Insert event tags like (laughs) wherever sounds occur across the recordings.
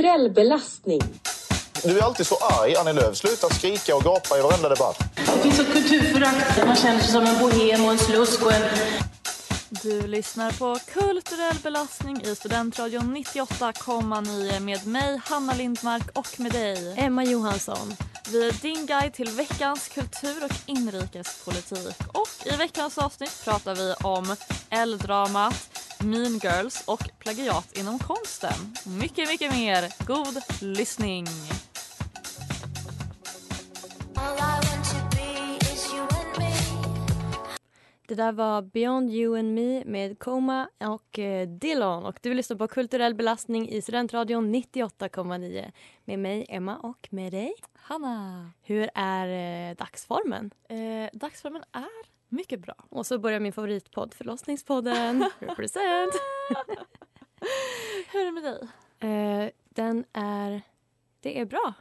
Kulturell belastning. Du är alltid så arg, Annie Lööf. Sluta skrika och gapa i varenda debatt. Det finns ett kulturförakt. Man känner sig som en bohem och en slusk och en... Du lyssnar på Kulturell belastning i Studentradion 98,9 med mig, Hanna Lindmark och med dig, Emma Johansson. Vi är din guide till veckans kultur och inrikespolitik. Och i veckans avsnitt pratar vi om L-dramat, Mean Girls och plagiat inom konsten. Mycket, mycket mer. God lyssning! Det där var Beyond You and Me med Koma och eh, Dillon. Och du lyssnar på Kulturell belastning i Studentradion 98,9 med mig, Emma, och med dig. Hanna! Hur är eh, dagsformen? Eh, dagsformen är mycket bra. Och så börjar min favoritpodd, Förlossningspodden. (laughs) Represent! Hur är det med dig? Eh, den är... Det är bra.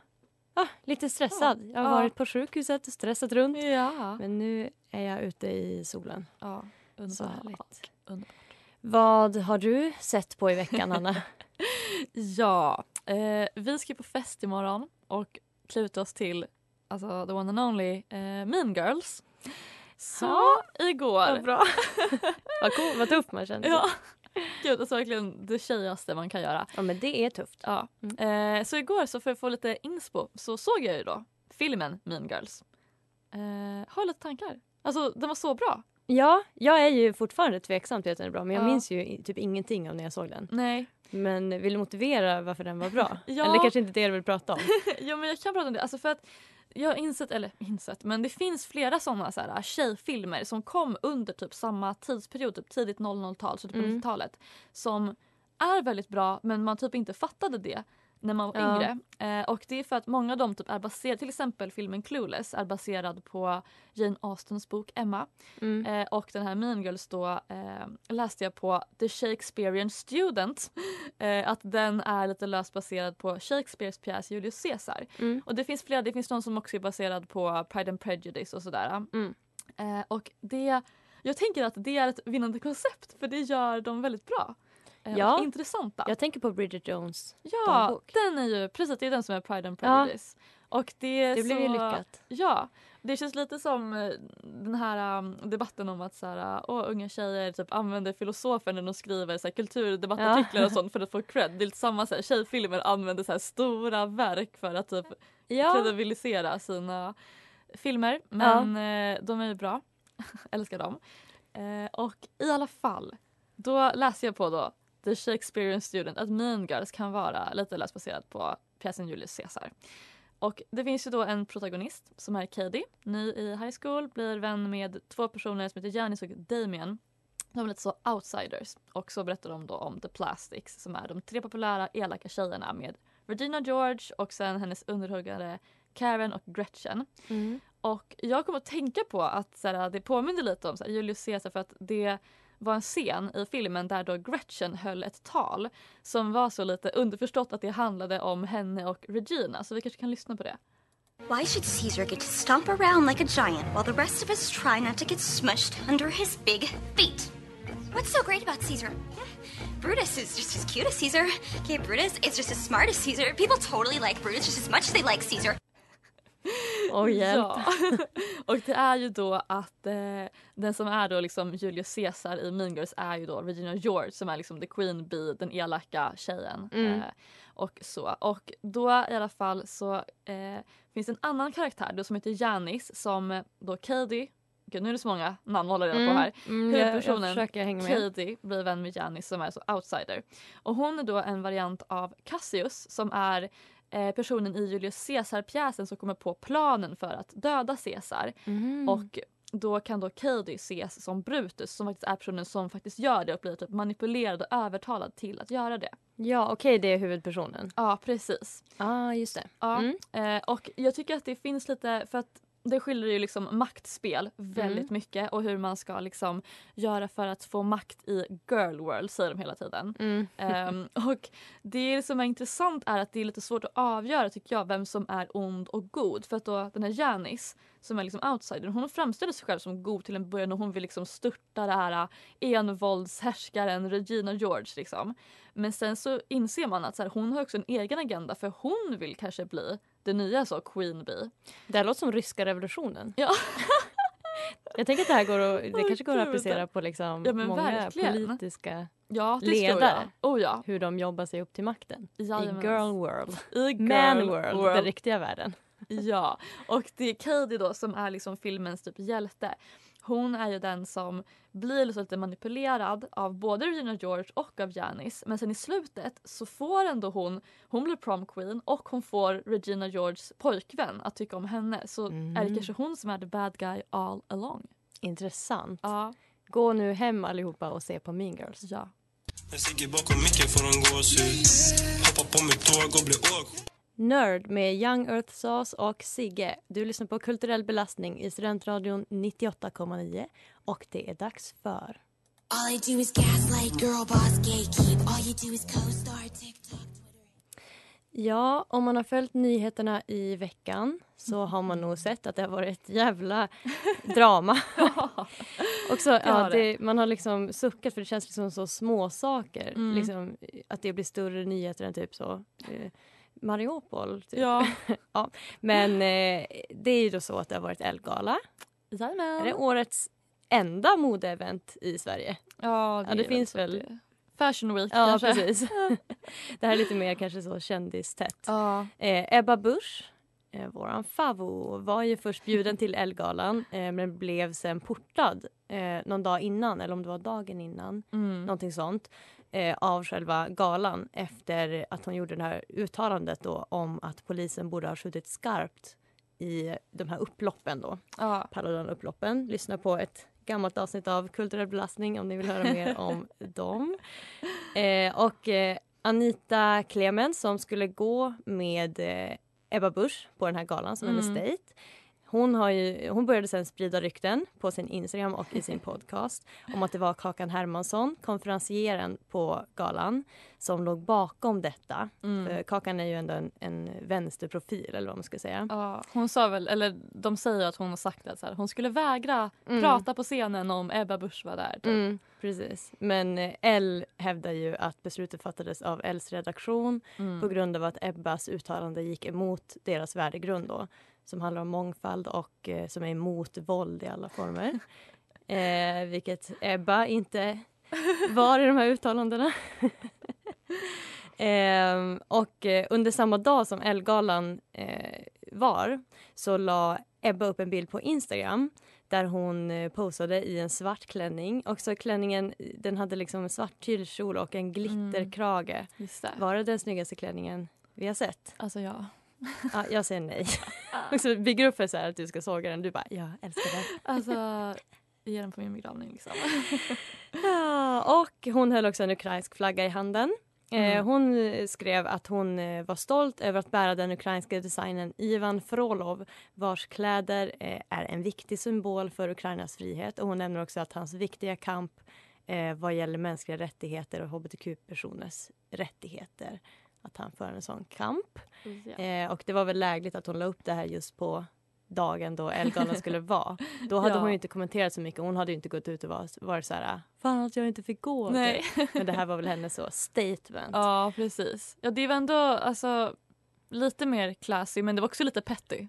Ah, lite stressad. Jag har Ja. varit på sjukhuset och stressat runt. Ja. Men nu är jag ute i solen. ja underbart. Underbart. Vad har du sett på i veckan, Anna? (laughs) Ja, eh, vi ska på fest imorgon och klä ut oss till alltså, the one and only eh, Mean Girls. Så Vad igår... bra. (laughs) vad, cool, vad tuff man känner sig. Ja. Gud, alltså verkligen det tjejigaste man kan göra. ja, men det är tufft. Ja. Mm. Eh, så igår, så för att få lite inspo, så såg jag ju då filmen Mean Girls. Eh, har lite tankar. Alltså den var så bra. Ja, jag är ju fortfarande tveksam till att den är bra men jag Ja. minns ju typ ingenting om när jag såg den. Nej. Men vill du motivera varför den var bra? (laughs) Ja. Eller kanske inte det du vill prata om? (laughs) ja men jag kan prata om det. Alltså för att jag har insett, eller insett, men det finns flera sådana så här, tjejfilmer som kom under typ samma tidsperiod, typ tidigt 00-tal, så typ på Mm. 90-talet. Som är väldigt bra men man typ inte fattade det när man var Ja. yngre. Eh, och det är för att många av dem typ är baserade, till exempel filmen Clueless är baserad på Jane Austens bok Emma. Mm. Eh, och den här Mean Girls då eh, läste jag på The Shakespearean Student. Eh, att den är lite löst baserad på Shakespeares pjäs Julius Caesar. Mm. Och det finns flera, det finns någon som också är baserad på Pride and Prejudice och sådär. Mm. Eh, och det, jag tänker att det är ett vinnande koncept för det gör dem väldigt bra. Eh, Ja. intressanta. Jag tänker på Bridget Jones ja, dagbok. den är ju precis det är den som är Pride and Ja. Prejudice. Och det, Det blev så, ju lyckat. Ja, det känns lite som eh, den här um, debatten om att så här, åh, unga tjejer typ använder filosofer när de skriver så här, kulturdebattartiklar Ja. och sånt för att få cred. Det är lite samma så här, tjejfilmer använder så här, stora verk för att typ Ja, kredibilisera sina filmer. Men eh, de är ju bra. (laughs) Älskar dem. Eh, och i alla fall, då läser jag på då The Shakespearean Student att Mean Girls kan vara lite läsbaserad på pjäsen Julius Caesar. Och det finns ju då en protagonist som är Katie, ny i high school, blir vän med två personer som heter Janice och Damien. De är lite så outsiders och så berättar de då om The Plastics som är de tre populära elaka tjejerna med Regina George och sen hennes underhuggare Karen och Gretchen. mm. Och jag kom att tänka på att så här, det påminner lite om så här, Julius Caesar för att det var en scen i filmen där då Gretchen höll ett tal som var så lite underförstått att det handlade om henne och Regina. Så vi kanske kan lyssna på det. Why should Caesar get to stomp around like a giant while the rest of us try not to get smushed under his big feet? What's so great about Caesar? Brutus is just as cute as Caesar. Okay, Brutus is just as smart as Caesar. People totally like Brutus just as much as they like Caesar. Oj, hjälp. Ja. (laughs) och det är ju då att eh, den som är då liksom Julius Caesar i Mean Girls är ju då Regina George som är liksom the queen bee, den elaka tjejen. Mm. Eh, och så. Och då i alla fall så eh, finns en annan karaktär då som heter Janice som då Katie, gud nu är det så många namn att hålla reda på här. Mm, jag, jag Huvudpersonen försöker hänga med. Katie blir vän med Janice som är så outsider. Och hon är då en variant av Cassius som är personen i Julius Caesar-pjäsen som kommer på planen för att döda Caesar. Mhm. Och då kan då Katie ses som Brutus som faktiskt är personen som faktiskt gör det och blir typ manipulerad och övertalad till att göra det. Ja, okej, det är huvudpersonen. Ja, precis. Ja, ah, just det. Ja. Mm. Eh, och jag tycker att det finns lite, för att det skiljer ju liksom maktspel väldigt Mm. mycket och hur man ska liksom göra för att få makt i girl world säger de hela tiden. Mm. Ehm, (laughs) och det som är intressant är att det är lite svårt att avgöra tycker jag vem som är ond och god. För att då den här Janice som är liksom outsidern hon framställer sig själv som god till en början och hon vill liksom störta det här äh, envåldshärskaren Regina George liksom. Men sen så inser man att så här, hon har också en egen agenda för hon vill kanske bli det nya så Queen Bee. Det här låter som ryska revolutionen. Ja. (laughs) Jag tänker att det här går att, det kanske går att applicera på liksom Ja, många verkligen. politiska, Ja. Ledare. Oh ja. hur de jobbar sig upp till makten. Jajamän. I girl world. I girl Man world, den riktiga världen. (laughs) Ja, och det är Katie då som är liksom filmens typ hjälte. Hon är ju den som blir liksom lite manipulerad av både Regina George och av Janice. Men sen i slutet så får ändå hon, hon blir prom queen och hon får Regina Georges pojkvän att tycka om henne. Så Mm. är det kanske hon som är the bad guy all along. Intressant. Ja. Gå nu hem allihopa och se på Mean Girls. ja. Jag sticker bakom micken får de gåshud Hoppa på mitt tåg och bli åksjuk Nörd med Young Earth Sauce och Sigge. Du lyssnar på Kulturell belastning i Studentradion 98,9 och det är dags för... All I do is gaslight, girl boss, gatekeep. All you do is co-star, TikTok, Twitter. Ja, om man har följt nyheterna i veckan så har man nog sett att det har varit ett jävla (laughs) drama. Också, ja, det. man har liksom suckat för det känns liksom så små saker. Mm. Liksom, att det blir större nyheter än typ så. Mariupol. Typ. Ja. (laughs) ja. Men eh, det är ju då så att det har varit Elgala. Jajamän. Är det årets enda modeevent i Sverige? Ja, Ja, det finns så väl. det- Fashion Week Ja, kanske. precis. (laughs) det här är lite mer kanske så kändistätt. Ja. Eh, Ebba Busch, eh, våran favo, var ju först bjuden till Elgalan eh, men blev sen portad eh, någon dag innan, eller om det var dagen innan, Mm. någonting sånt, eh, av själva galan efter att hon gjorde det här uttalandet då om att polisen borde ha skjutit skarpt i de här upploppen då, Ja. Paludan-upploppen. Lyssna på ett gammalt avsnitt av Kulturell belastning om ni vill höra mer om (laughs) dem. Eh, och eh, Anita Clemens som skulle gå med eh, Ebba Busch på den här galan som hennes Mm. dejt. Hon, har ju, hon började sen sprida rykten på sin Instagram och i sin podcast om att det var Kakan Hermansson, konferencieren på galan, som låg bakom detta. Mm. Kakan är ju ändå en, en vänsterprofil eller vad man ska säga. Ja, hon sa väl, eller de säger att hon har sagt att så här, hon skulle vägra Mm. prata på scenen om Ebba Busch var där. Typ. Mm, precis. Men eh, L hävdar ju att beslutet fattades av Ls redaktion Mm. på grund av att Ebbas uttalande gick emot deras värdegrund då, som handlar om mångfald och eh, som är emot våld i alla former. (laughs) eh, vilket Ebba inte var i de här uttalandena. (laughs) Ehm, och eh, under samma dag som Elgalan eh, var så la Ebba upp en bild på Instagram där hon eh, posade i en svart klänning. Och så klänningen den hade liksom en svart tyllkjol och en glitterkrage. Det. Var det den snyggaste klänningen vi har sett? Alltså ja. Ja, jag säger nej. Och (laughs) så bygger upp för så att du ska såga den. Du bara, jag älskar den. Alltså, ge den på min begravning liksom. (laughs) Ja, och hon höll också en ukrainsk flagga i handen. Eh, Mm. hon skrev att hon eh, var stolt över att bära den ukrainska designen Ivan Frolov vars kläder eh, är en viktig symbol för Ukrainas frihet. Och hon nämner också att hans viktiga kamp vad gäller mänskliga rättigheter och hbtq-personers rättigheter. Att han för en sån kamp. Ja. Eh, och det var väl lägligt att hon la upp det här just på dagen då Elgalan (laughs) skulle vara. Då hade Ja. hon ju inte kommenterat så mycket. Hon hade inte gått ut och varit, varit så här, fan att jag inte fick gå. Nej. (laughs) Men det här var väl hennes så statement. ja, precis. Ja, det var ändå alltså, lite mer classy men det var också lite petty.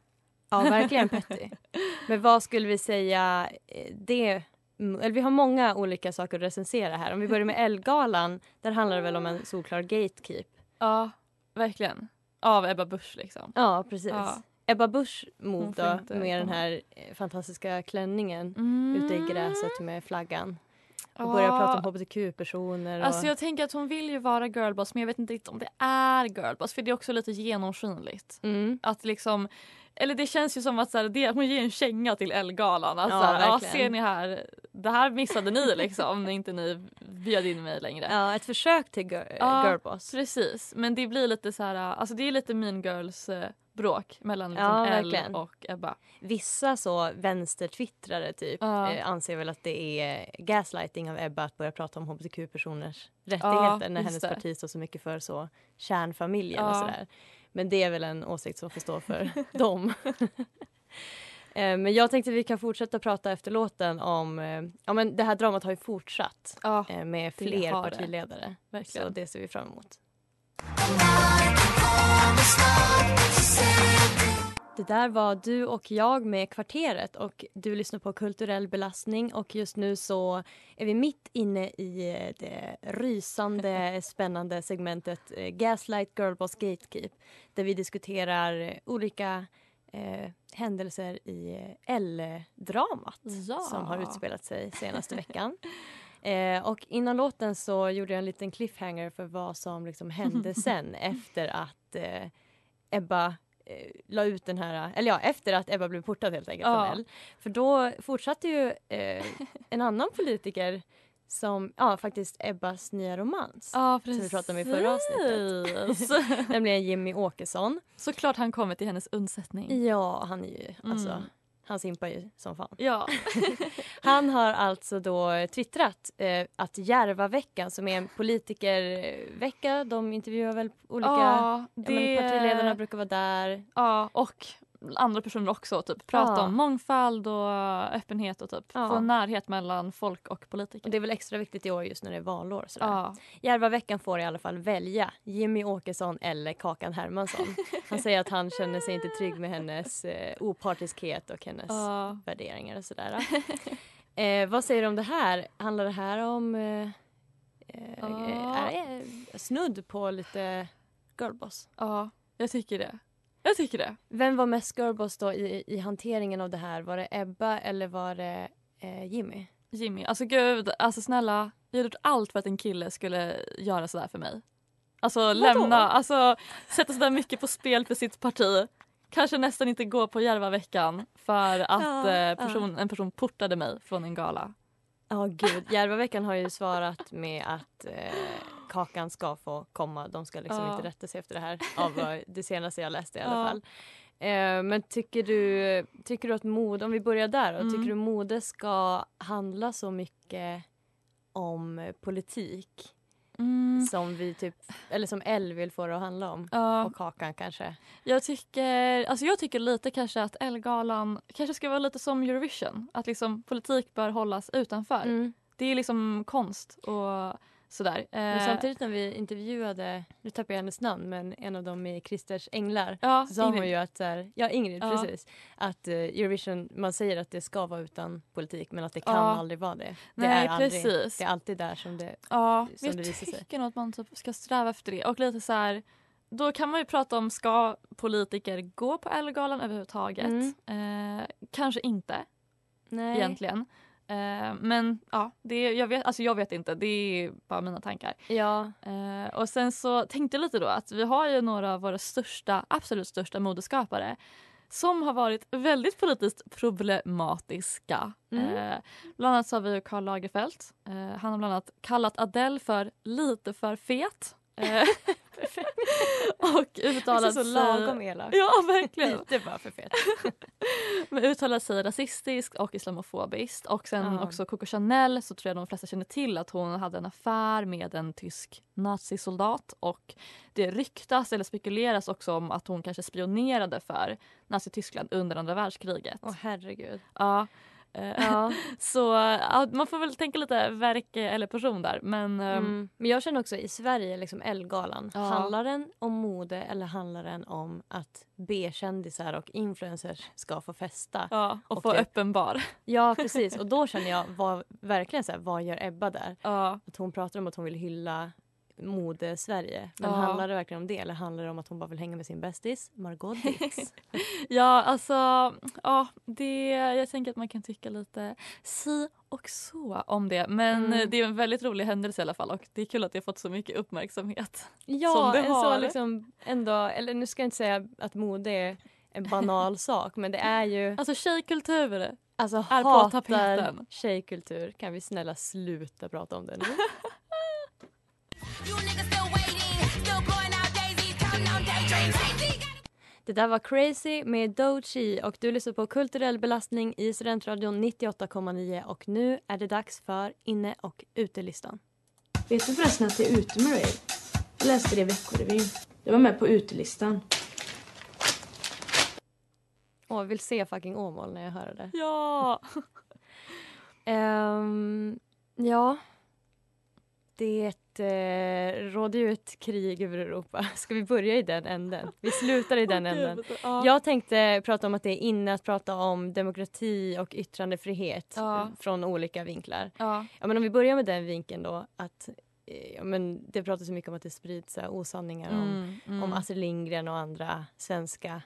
Ja, verkligen petty. (laughs) Men vad skulle vi säga eh, det eller vi har många olika saker att recensera här. Om vi börjar med Elgalan, där handlar det väl om en solklar gatekeep. Ja, verkligen. Av Ebba Busch liksom. Ja, precis. Ja. Ebba Busch mod då, inte med den här eh, fantastiska klänningen Mm. ute i gräset med flaggan. Och Ja. börjar prata om hbtq-personer. Och... Alltså jag tänker att hon vill ju vara girlboss men jag vet inte riktigt om det är girlboss för det är också lite genomskinligt. mm. Att liksom eller det känns ju som att så här, det, hon ger en känga till Ellegalan. Alltså, Ja, här, ja, ser ni här, det här missade ni liksom när inte ni bjöd in mig längre. Ja, ett försök till gir- Ja, girlboss. Precis, men det blir lite så här, alltså det är lite mean girls eh, bråk mellan liksom Ja, verkligen. och Ebba. Vissa så vänstertwittrare typ Ja. eh, anser väl att det är gaslighting av Ebba att börja prata om hbtq-personers Ja, rättigheter när just hennes det. parti står så mycket för så kärnfamiljen och Ja. sådär. Men det är väl en åsikt som får stå för dem. Eh, Men jag tänkte vi kan fortsätta prata efter låten om, eh, ja men det här dramat har ju fortsatt Ja, eh, med fler partiledare. verkligen. Så det ser vi fram emot. Det där var du och jag med Kvarteret och du lyssnar på Kulturell belastning och just nu så är vi mitt inne i eh, det rysande (laughs) spännande segmentet eh, Gaslight Girlboss Gatekeep där vi diskuterar eh, olika eh, händelser i L-dramat Ja. som har utspelat sig senaste veckan. (laughs) Eh, och innan låten så gjorde jag en liten cliffhanger för vad som liksom hände (laughs) sen efter att eh, Ebba eh, la ut den här, eller ja efter att Ebba blev portad helt enkelt Ja. från L. För då fortsatte ju eh, (laughs) en annan politiker som, ja faktiskt Ebbas nya romans. Ja, Som vi pratade om i förra avsnittet. (laughs) (laughs) Nämligen Jimmy Åkesson. Såklart han kommer till hennes undsättning. Ja, han är ju, alltså, Mm. Han simpar ju som fan. Ja. (laughs) Han har alltså då twittrat eh, att Järvaveckan som är en politikervecka, de intervjuar väl olika, ja, ja, men partiledarna brukar vara där. Ja, och andra personer också. Typ. Prata Ja. om mångfald och öppenhet och typ Ja. få närhet mellan folk och Och politiker. det är väl extra viktigt i år just när det är valår. Sådär. Ja. Järvaveckan får i alla fall välja Jimmy Åkesson eller Kakan Hermansson. Han säger att han känner sig inte trygg med hennes eh, opartiskhet och hennes Ja. värderingar och sådär. eh, vad säger du om det här? Handlar det här om eh, eh, snudd på lite girlboss? ja, jag tycker det. Jag tycker det. Vem var mest girlboss då i, i hanteringen av det här? Var det Ebba eller var det eh, Jimmy? Jimmy, alltså gud, alltså snälla. Jag har gjort allt för att en kille skulle göra sådär för mig. Alltså lämna, alltså sätta sådär mycket på spel för sitt parti. Kanske nästan inte gå på Järvaveckan för att Ja, eh, person, en person portade mig från en gala. Ja, gud. Järvaveckan har ju svarat med att eh, Kakan ska få komma. De ska liksom Ja. inte rätta sig efter det här av (laughs) det senaste jag läste i alla Ja. fall. Eh, men tycker du, tycker du att mode, om vi börjar där då, Mm. tycker du mode ska handla så mycket om politik som vi typ, eller som L vill få det att handla om? Ja. Och Kakan kanske? Jag tycker, alltså jag tycker lite kanske att Ellegalan kanske ska vara lite som Eurovision. Att liksom politik bör hållas utanför. Mm. Det är liksom konst och sådär. Men Eh, samtidigt när vi intervjuade, nu tappar jag hennes namn, men en av dem i Christers Änglar Ja, så sa hon Ingrid. ju att, här, ja Ingrid Ja. precis, att eh, Eurovision, man säger att det ska vara utan politik men att det kan Ja. aldrig vara det. Det Nej, är aldrig, precis. det är alltid där som det, Ja, som jag det visar sig. tycker nog att man typ ska sträva efter det. Och lite så här, då kan man ju prata om ska politiker gå på Ellegalan överhuvudtaget? Eh, kanske inte Nej. egentligen. Eh, men ja, det, jag, vet, alltså jag vet inte. Det är bara mina tankar. Ja. Eh, och sen så tänkte jag lite då att vi har ju några av våra största, absolut största modeskapare som har varit väldigt politiskt problematiska. Mm. Eh, bland annat så har vi Karl Lagerfeld. Eh, han har bland annat kallat Adele för lite för fet. Eh, (laughs) och uttalat Alltså så sig... lagom elak. Ja, verkligen. Lite bara för fet. (laughs) Men uttalat sig rasistiskt och islamofobiskt. Och sen Ja. också Coco Chanel så tror jag de flesta känner till att hon hade en affär med en tysk nazisoldat. Och det ryktas eller spekuleras också om att hon kanske spionerade för Nazityskland under andra världskriget. Åh herregud. Ja. Eh, Ja. (laughs) Så ja, man får väl tänka lite verk eller person där. Men ehm, Mm. Men jag känner också i Sverige, liksom Ellegalan, Ja. handlar den om mode eller handlar den om att B-kändisar och influencers ska få festa? ja, och, Och få det- öppen bar. Ja, (laughs) precis. Och då känner jag vad, verkligen så här, vad gör Ebba där? Att hon pratar om att hon vill hylla mode-Sverige. Men Ja. handlar det verkligen om det eller handlar det om att hon bara vill hänga med sin bästis Margot Dix? (laughs) Ja, alltså, ja, det, jag tänker att man kan tycka lite si och så om det. Men Mm. det är en väldigt rolig händelse i alla fall och det är kul att det har fått så mycket uppmärksamhet. ja, Som det har. så liksom ändå, eller nu ska jag inte säga att mode är en banal (laughs) sak men det är ju Alltså tjejkultur alltså hatar tjejkultur. Kan vi snälla sluta prata om det nu? (laughs) Det där var Crazy med Doechii och du lyssnar på Kulturell belastning i Studentradion 98,9 och nu är det dags för inne och utelistan. Vet du förresten att det är ute med rave? Jag läste det i Veckorevyn. Jag var med på utelistan. Åh, jag vill se fucking Åmål när jag hör det. Ja! Ehm, ja. Det eh, råder ju ett krig över Europa. (laughs) Ska vi börja i den änden? Vi slutar i den (laughs) änden. Ja. Jag tänkte prata om att det är inne att prata om demokrati och yttrandefrihet Ja. eh, från olika vinklar. Ja. Ja, men om vi börjar med den vinkeln då. Att, eh, ja, men det pratas så mycket om att det sprids här, osanningar om, Mm, mm. om Astrid Lindgren och andra svenska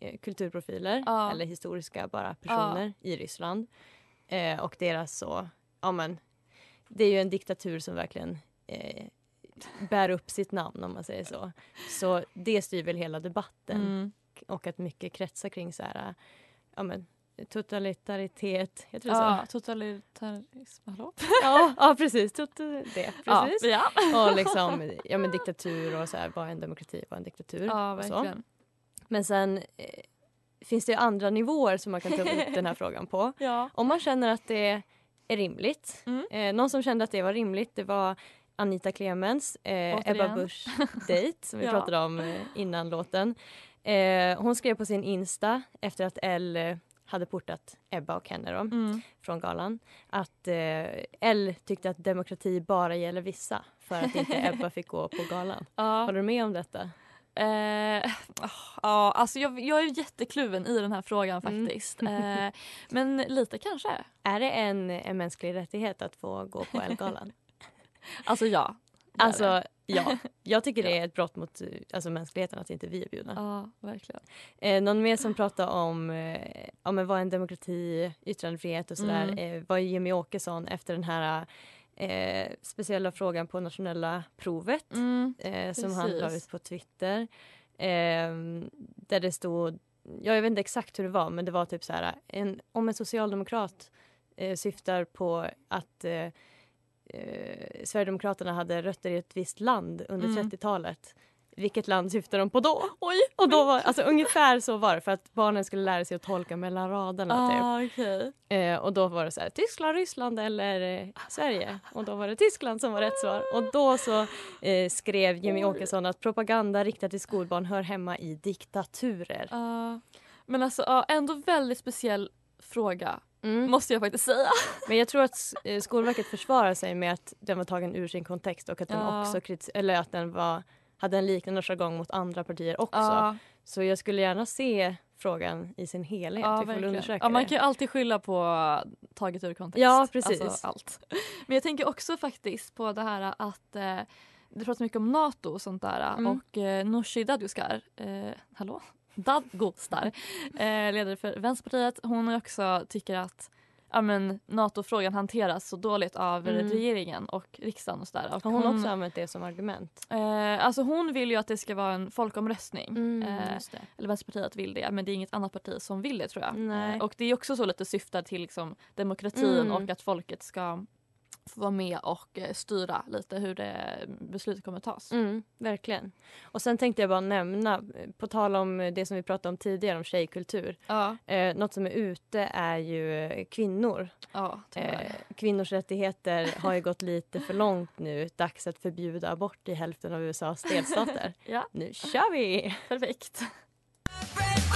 eh, kulturprofiler Ja. eller historiska bara personer i Ryssland. Eh, och deras så, ja men det är ju en diktatur som verkligen eh, bär upp sitt namn om man säger så. Så det styr väl hela debatten Mm. och att mycket kretsar kring så här, ja men totalitaritet, jag tror Ja, så. totalitarism. Hallå? Ja, (laughs) ja precis, Tot- det, precis. Ja, ja. Och liksom, ja men diktatur och så här, vad är en demokrati, vad är en diktatur? ja verkligen. Men sen eh, finns det ju andra nivåer som man kan ta upp (laughs) den här frågan på. Ja. Om man känner att det är rimligt. Mm. Eh, någon som kände att det var rimligt det var Anita Clemens, eh. Ebba Busch dejt som vi (laughs) Ja. pratade om eh, innan låten. Eh, hon skrev på sin Insta efter att Elle eh, hade portat Ebba och henne då, Mm. från galan att eh, Elle tyckte att demokrati bara gäller vissa för att inte (laughs) Ebba fick gå på galan. Ja. Håller du med om detta? Eh, ja, alltså jag, jag är jättekluven i den här frågan Mm. faktiskt. (laughs) Eh, men lite kanske. Är det en, en mänsklig rättighet att få gå på Elle-galan? (laughs) Alltså ja. är. Alltså, ja. Jag tycker (laughs) det är ett brott mot alltså, mänskligheten att inte vi är bjudna. Ja, verkligen. Eh, någon mer som pratar om, eh, men vad är en demokrati, yttrandefrihet och sådär Mm. eh, var Jimmy Åkesson efter den här eh, speciella frågan på nationella provet Mm. eh, som han la ut på Twitter. Eh, där det stod, ja, jag vet inte exakt hur det var men det var typ så här en, om en socialdemokrat eh, syftar på att eh, eh, Sverigedemokraterna hade rötter i ett visst land under Mm. 30-talet. Vilket land syftar de på då? Oj! Och då var, alltså, ungefär så var det för att barnen skulle lära sig att tolka mellan raderna. Typ. Ah, okej. Eh, och då var det så här, Tyskland, Ryssland eller eh, Sverige. Och då var det Tyskland som var rätt svar. Och då så eh, skrev Jimmy Åkesson att propaganda riktad till skolbarn hör hemma i diktaturer. Ja. men alltså ja, ändå väldigt speciell fråga. Mm. Måste jag faktiskt säga. (laughs) Men jag tror att eh, Skolverket försvarar sig med att den var tagen ur sin kontext och att den Ja. också eller att den var, hade en liknande jargong mot andra partier också. Ja, Så jag skulle gärna se frågan i sin helhet. ja, Vi får undersöka ja, man kan ju alltid skylla på taget ur kontext. Ja, precis. Alltså, allt. Men jag tänker också faktiskt på det här att eh, det pratas mycket om Nato och sånt där Mm. och eh, Nooshi Dadgostar, eh, hallå? Dadgostar, (laughs) eh, ledare för Vänsterpartiet, hon också tycker att ja, men, NATO-frågan hanteras så dåligt av Mm. regeringen och riksdagen och sådär. Och Har hon också använt det som argument? Eh, alltså hon vill ju att det ska vara en folkomröstning. Mm, eh, eller Vänsterpartiet vill det, men det är inget annat parti som vill det tror jag. Eh, och det är också så lite syftar till liksom, demokratin Mm. och att folket ska få vara med och eh, styra lite hur det beslutet kommer tas. Mm, verkligen. Och sen tänkte jag bara nämna, eh, på tal om eh, det som vi pratade om tidigare om tjejkultur. Ja, Eh, något som är ute är ju eh, kvinnor. ja. Eh, kvinnors rättigheter har ju gått lite för långt nu. Dags att förbjuda abort i hälften av USAs delstater. (laughs) Ja, Nu kör vi! perfekt. (laughs)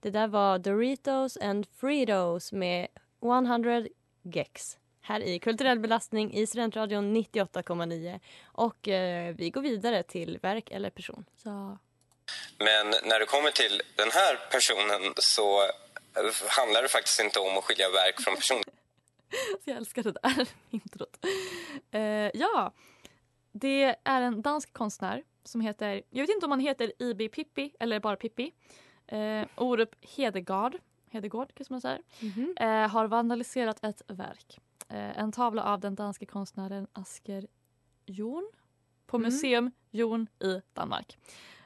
Det där var Doritos and Fritos med 100 Gex. Här i Kulturell belastning i Studentradion 98,9. Och eh, vi går vidare till verk eller person. Så. Men när det kommer till den här personen så eh, handlar det faktiskt inte om att skilja verk från person. (laughs) Jag älskar det där (laughs) introt. Eh, ja, det är en dansk konstnär som heter, jag vet inte om han heter IB Pippi eller bara Pippi. Eh, Orup Hedegaard, Hedegaard kanske man säger, eh, har vandaliserat ett verk. Eh, en tavla av den danske konstnären Asker Jorn. på Mm. Museum Jon i Danmark.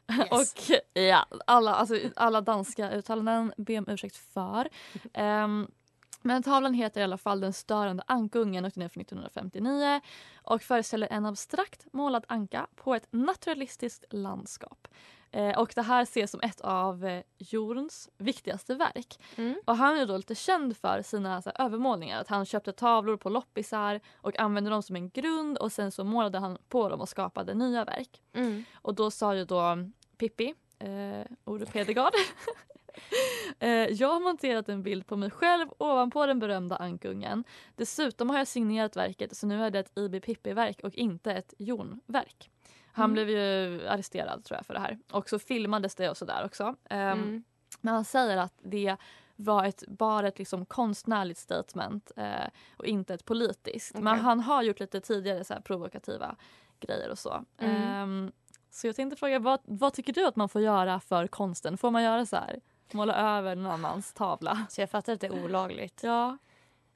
(laughs) Och ja, alla, alltså, alla danska uttalanden ber om ursäkt för. (laughs) Ehm, men tavlan heter i alla fall Den störande ankungen och den är från 1959 och föreställer en abstrakt målad anka på ett naturalistiskt landskap. Eh, och det här ses som ett av eh, Jorns viktigaste verk. Mm. Och han är då lite känd för sina så här, övermålningar. Att han köpte tavlor på loppisar och använde dem som en grund och sen så målade han på dem och skapade nya verk. Mm. Och då sa ju då Pippi, eh, Ore Pedegard (laughs) eh, Jag har monterat en bild på mig själv ovanpå den berömda ankungen. Dessutom har jag signerat verket så nu är det ett IB Pippi-verk och inte ett Jon-verk. Han Mm. blev ju arresterad tror jag för det här. Och så filmades det och sådär också. Ehm, Mm. Men han säger att det var ett, bara ett liksom konstnärligt statement eh, och inte ett politiskt. Men Okej. han har gjort lite tidigare så provokativa grejer och så. Mm. Ehm, så jag tänkte fråga, vad, vad tycker du att man får göra för konsten? Får man göra så här? Måla över någon annans tavla? Så jag fattar att det är olagligt. Ja.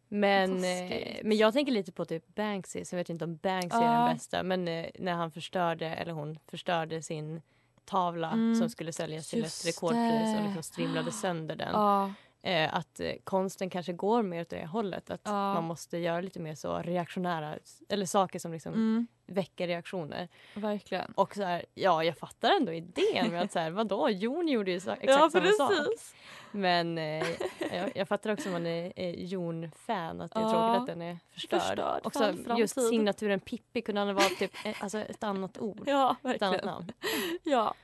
Men, eh, men jag tänker lite på typ Banksy, så jag vet inte om Banksy är den bästa. Men eh, när han förstörde, eller hon förstörde sin tavla Mm. som skulle säljas till Just ett rekordpris och liksom strimlade sönder den. Ja. Eh, att eh, konsten kanske går mer åt det hållet. Att Ja. man måste göra lite mer så reaktionära, eller saker som liksom Mm, väcker reaktioner. verkligen. Och så här, ja jag fattar ändå idén med att så här, (laughs) vadå, Jon gjorde ju exakt Ja, samma sak. precis. Men eh, jag, jag fattar också om man är, är Jon-fan att det är Ja. tråkigt att den är förstörd. Förstörd för också just signaturen Pippi kunde han vara typ eh, alltså ett annat ord. Ja, ett annat verkligen. namn. Ja.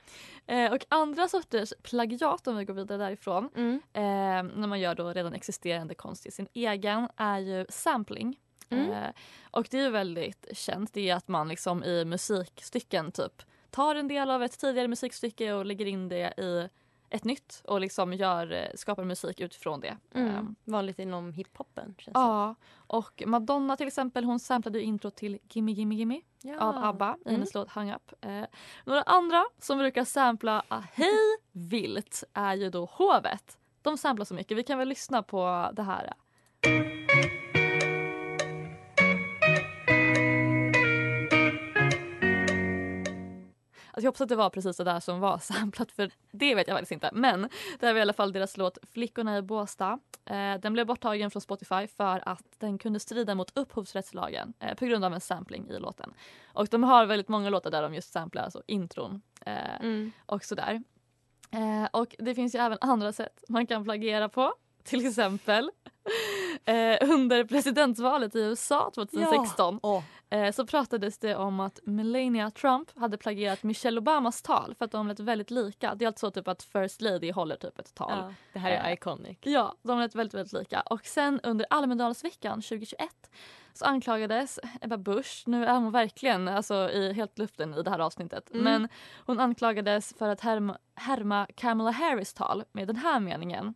Eh, och andra sorters plagiat, om vi går vidare därifrån, Mm. eh, när man gör då redan existerande konst i sin egen, är ju sampling. Mm. Eh, och det är ju väldigt känt, det är att man liksom i musikstycken typ tar en del av ett tidigare musikstycke och lägger in det i ett nytt och liksom gör, eh, skapar musik utifrån det. Mm. Eh, Vanligt inom hiphopen Ja, och Madonna till exempel hon samplade intro till Gimme Gimme Gimme. Ja. av ABBA i Mm. hennes låt Hang Up. Eh, några andra som brukar sampla ah, hej vilt är ju då Hovet. De samplar så mycket. Vi kan väl lyssna på det här. Jag hoppas att det var precis det där som var (laughs) samplat för det vet jag faktiskt inte. Men det här var i alla fall deras låt Flickorna i Båstad. Eh, den blev borttagen från Spotify för att den kunde strida mot upphovsrättslagen eh, på grund av en sampling i låten. Och de har väldigt många låtar där de just samplar alltså intron eh, Mm. och sådär. Eh, och det finns ju även andra sätt man kan plagiera på. Till exempel (laughs) eh, under presidentvalet i USA 2016 Åh, eh, så pratades det om att Melania Trump hade plagierat Michelle Obamas tal för att de lät väldigt lika. Det är alltså typ att First Lady håller typ ett tal. ja. Det här är Eh, iconic. Ja, de lät väldigt, väldigt lika. Och sen under Almedalsveckan 2021 så anklagades Ebba Busch, nu är hon verkligen alltså, i helt luften i det här avsnittet, Mm. men hon anklagades för att härma, härma Kamala Harris tal med den här meningen.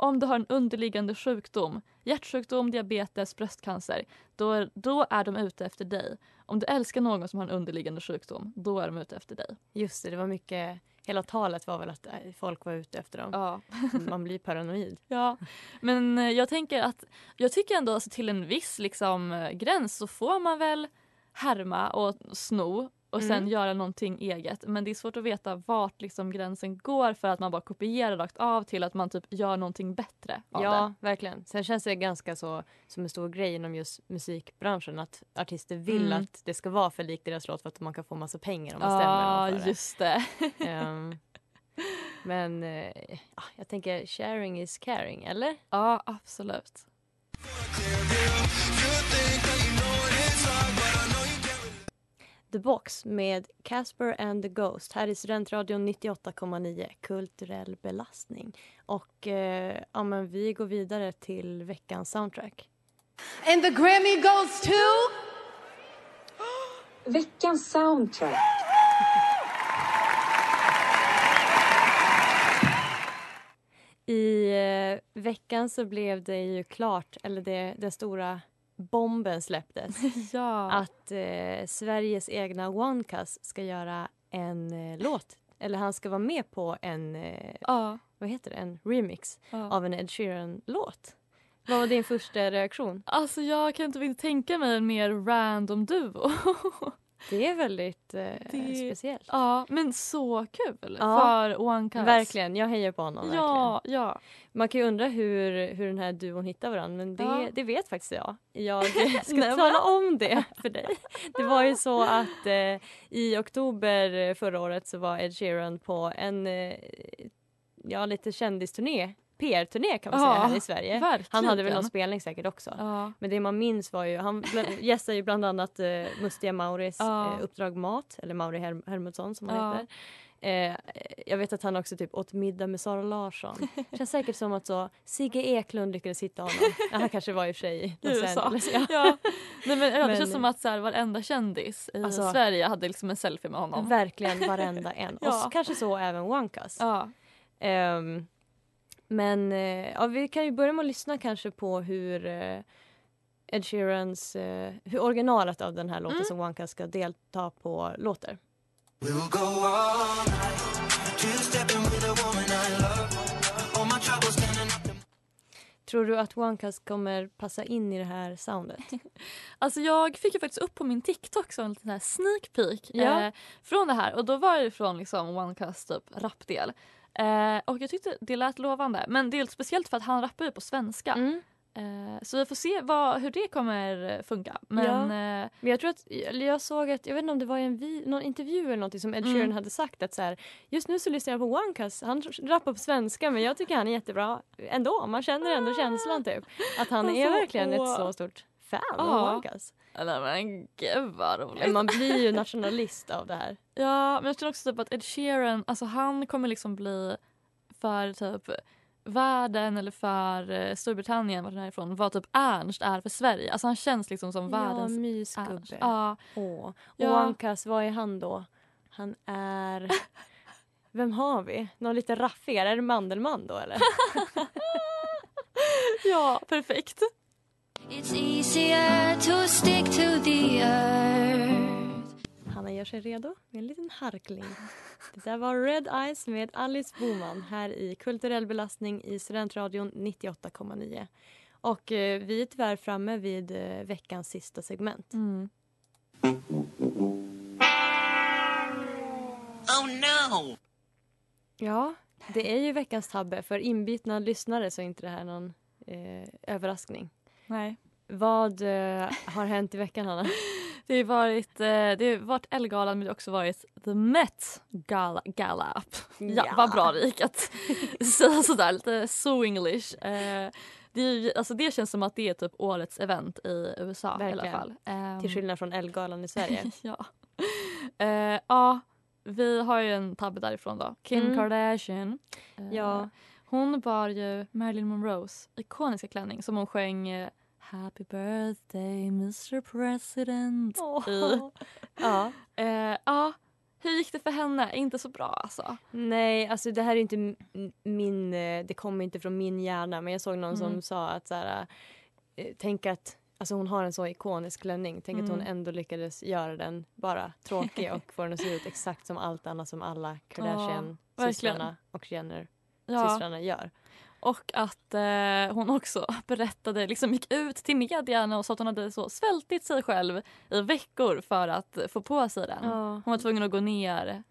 Om du har en underliggande sjukdom, hjärtsjukdom, diabetes, bröstcancer, då är, då är de ute efter dig. Om du älskar någon som har en underliggande sjukdom, då är de ute efter dig. Just det, det var mycket, hela talet var väl att eh, folk var ute efter dem. Ja. (laughs) Man blir paranoid. (laughs) Ja, men eh, jag tänker att jag tycker ändå alltså, till en viss liksom, eh, gräns så får man väl härma och sno och sen Mm. göra någonting eget. Men det är svårt att veta vart liksom, gränsen går för att man bara kopierar rakt av till att man typ gör någonting bättre av Ja, verkligen. Sen känns det ganska så som en stor grej inom just musikbranschen att artister vill Mm. att det ska vara för likt deras låt för att man kan få massa pengar om det. man stämmer Ja, någon för just det. det. Ehm, men ja, jag tänker sharing is caring, eller? ja, absolut. The Box med Casper and the Ghost här i Studentradion 98,9 kulturell belastning. Och eh, ja, men vi går vidare till veckans soundtrack. And the Grammy goes to... Veckans soundtrack. I eh, veckan så blev det ju klart, eller det, den stora bomben släpptes, (laughs) ja. att eh, Sveriges egna OneCus ska göra en eh, låt. Eller han ska vara med på en, eh, ja. vad heter det, en remix ja. av en Ed Sheeran-låt. Vad var din första reaktion? Alltså jag kan inte tänka mig en mer random duo. (laughs) Det är väldigt eh, Det- speciellt. Ja, men så kul Ja, för One. Verkligen, jag hejar på honom. Ja, verkligen. ja. Man kan ju undra hur, hur den här duon hittar varandra men det, Ja. det vet faktiskt jag. Jag (laughs) ska tala om det för dig. Det var ju så att eh, i oktober förra året så var Ed Sheeran på en eh, ja, lite kändisturné. PR-turné kan man säga Ja, här i Sverige. Han hade väl verkligen. någon spelning säkert också. Ja. Men det man minns var ju, han (laughs) gästade ju bland annat eh, Mustiga Mauris Ja. eh, Uppdrag Mat, eller Mauri Her- Hermodsson som han heter. Eh, jag vet att han också typ åt middag med Sara Larsson. (laughs) Känns säkert som att så Sigge Eklund lyckades hitta honom. Ja, han kanske var i och för sig (laughs) i USA. Ja. Ja. Nej, men, ja, det Men- känns som att så här, varenda kändis i Alltså- Sverige hade liksom en selfie med honom. Verkligen varenda en. Ja. Och kanske så även Wankas. Ja. Ehm, men eh, ja, vi kan ju börja med att lyssna kanske på hur eh, Ed Sheerans, eh, hur originalet av den här låten Mm. som Wankas ska delta på låter. We'll go all night, two-stepping with a woman I love. All my troubles standing up. Tror du att Wankas kommer passa in i det här soundet? (laughs) Alltså jag fick ju faktiskt upp på min TikTok så en liten här sneak peek Ja. eh, från det här och då var det från liksom One Cuz typ rapdel. Eh, och jag tyckte det lät lovande men det är lite speciellt för att han rappar ju på svenska. Mm. Eh, så vi får se vad, hur det kommer funka. Men Ja. eh, Men jag tror att, jag såg att, jag vet inte om det var i en vi, någon intervju eller någonting som Ed Mm. Sheeran hade sagt att så här, just nu så lyssnar jag på Wankas, han rappar på svenska men jag tycker han är jättebra ändå, man känner ändå känslan typ. Att han är Alltså, verkligen åh. ett så stort fan av Ja. Wankas. nej men gud vad roligt. Man blir ju nationalist av det här. Ja, men jag tror också typ att Ed Sheeran, alltså han kommer liksom bli för typ världen eller för eh, Storbritannien, vart han är ifrån, vad typ Ernst är för Sverige. Alltså han känns liksom som Ja, världens Ernst. mysgubbe. Ja. Åh. Och Ja. Wankas, vad är han då? Han är... (laughs) Vem har vi? Någon lite raffigare? Är det Mandelmann då eller? (laughs) ja, perfekt. It's easier to stick to the earth. Hanna gör sig redo med en liten harkling. Det där var Red Eyes med Alice Boman här i Kulturell belastning i Studentradion 98,9. Och eh, vi är tyvärr framme vid eh, veckans sista segment. Mm. Oh no! Ja, det är ju veckans tabbe. För inbitna lyssnare så är inte det här någon eh, överraskning. Nej. Vad eh, har hänt i veckan, Hanna? (laughs) Det har varit, eh, det har varit Ellegalan men det har också varit The Met Gala. Gala. Ja, Ja. vad bra det gick att (laughs) säga sådär, lite so English. Eh, det, alltså det känns som att det är typ årets event i USA i alla fall. Ehm, Till skillnad från Ellegalan i Sverige. (laughs) ja. Eh, ja, vi har ju en tabbe därifrån då. Kim Mm. Kardashian. Ja. Hon bar ju Marilyn Monroes ikoniska klänning som hon sjöng Happy birthday Mr President i. ja. Eh, ja, hur gick det för henne? Inte så bra alltså. Nej, alltså det här är inte min, eh, det kommer inte från min hjärna men jag såg någon som Mm. sa att så här, eh, tänk att alltså hon har en så ikonisk klänning, tänk att hon Mm. ändå lyckades göra den bara tråkig (laughs) och få den att se ut exakt som allt annat som alla Kardashian verkligen. systrarna och Jenner Ja. gör. Och att eh, hon också (laughs) berättade, liksom gick ut till medierna och sa att hon hade så svältit sig själv i veckor för att få på sig den. Ja. Hon var tvungen att gå ner.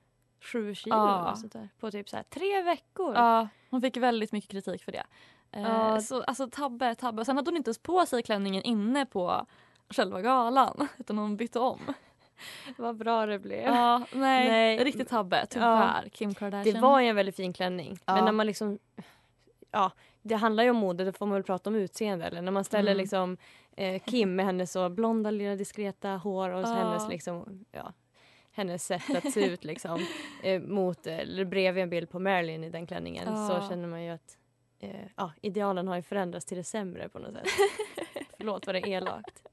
Sju kilo Ja. sånt där, på typ så här, tre veckor. Ja, hon fick väldigt mycket kritik för det. Eh, Ja. Så alltså tabbe, tabbe. Sen hade hon inte ens på sig klänningen inne på själva galan (laughs) utan hon bytte om. Vad bra det blev. Ja, nej, Nej. riktigt tabbe tyvärr. Kim Kardashian. Det var ju en väldigt fin klänning. Ja. Men när man liksom... Ja, det handlar ju om mode, då får man väl prata om utseende. Eller när man ställer Mm. liksom eh, Kim med hennes så blonda, lilla diskreta hår och Ja. hennes liksom... Ja, hennes sätt att se ut liksom (laughs) eh, mot, eller bredvid en bild på Marilyn i den klänningen Ja. så känner man ju att eh, ja, idealen har ju förändrats till det sämre på något sätt. (laughs) Förlåt vad det är elakt.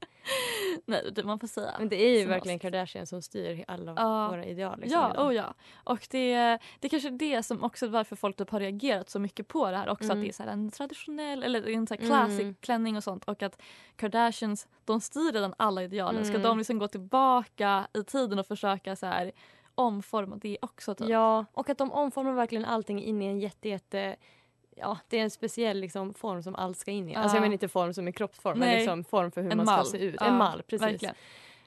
(laughs) Nej, det man får säga. Men det är ju Som verkligen oss. Kardashian som styr alla Ja. våra ideal. Liksom, Ja, idag. oh ja. Och det, det är kanske är det som också varför folk typ har reagerat så mycket på det här också. Mm. Att det är så en traditionell eller en så här classic Mm. klänning och sånt. Och att Kardashians, de styr redan alla idealen. Ska Mm. de liksom gå tillbaka i tiden och försöka så här omforma det också? Typ? Ja, och att de omformar verkligen allting in i en jätte, jätte Ja, det är en speciell liksom, form som allt ska in i. Alltså Ja. jag menar inte form som i kroppsform, men Nej. liksom form för hur En man mall. ska se ut. Ja, en mall, precis. verkligen.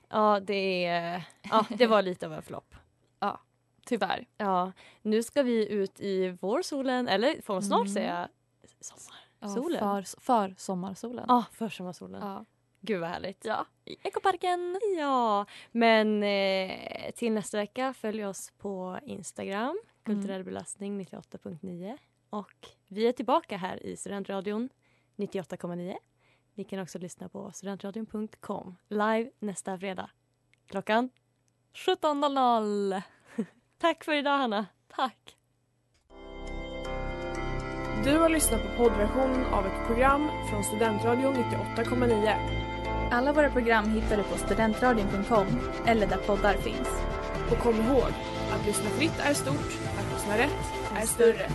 Ja, det, är, ja, det var lite av en flopp. (laughs) Ja, tyvärr. Ja, nu ska vi ut i vårsolen, eller får man snart Mm. säga Ja, sommarsolen? för, för sommarsolen. Ja, försommarsolen. Ja. Gud vad härligt. Ja, i ekoparken. Ja, men eh, till nästa vecka följ oss på Instagram, kulturell belastning 98.9 och vi är tillbaka här i Studentradion 98,9. Ni kan också lyssna på studentradion.com live nästa fredag klockan 17.00. (laughs) Tack för idag Hanna. Tack. Du har lyssnat på poddversion av ett program från Studentradion 98,9. Alla våra program hittar du på studentradion.com eller där poddar finns. Och kom ihåg, att lyssna fritt är stort, att lyssna rätt är större.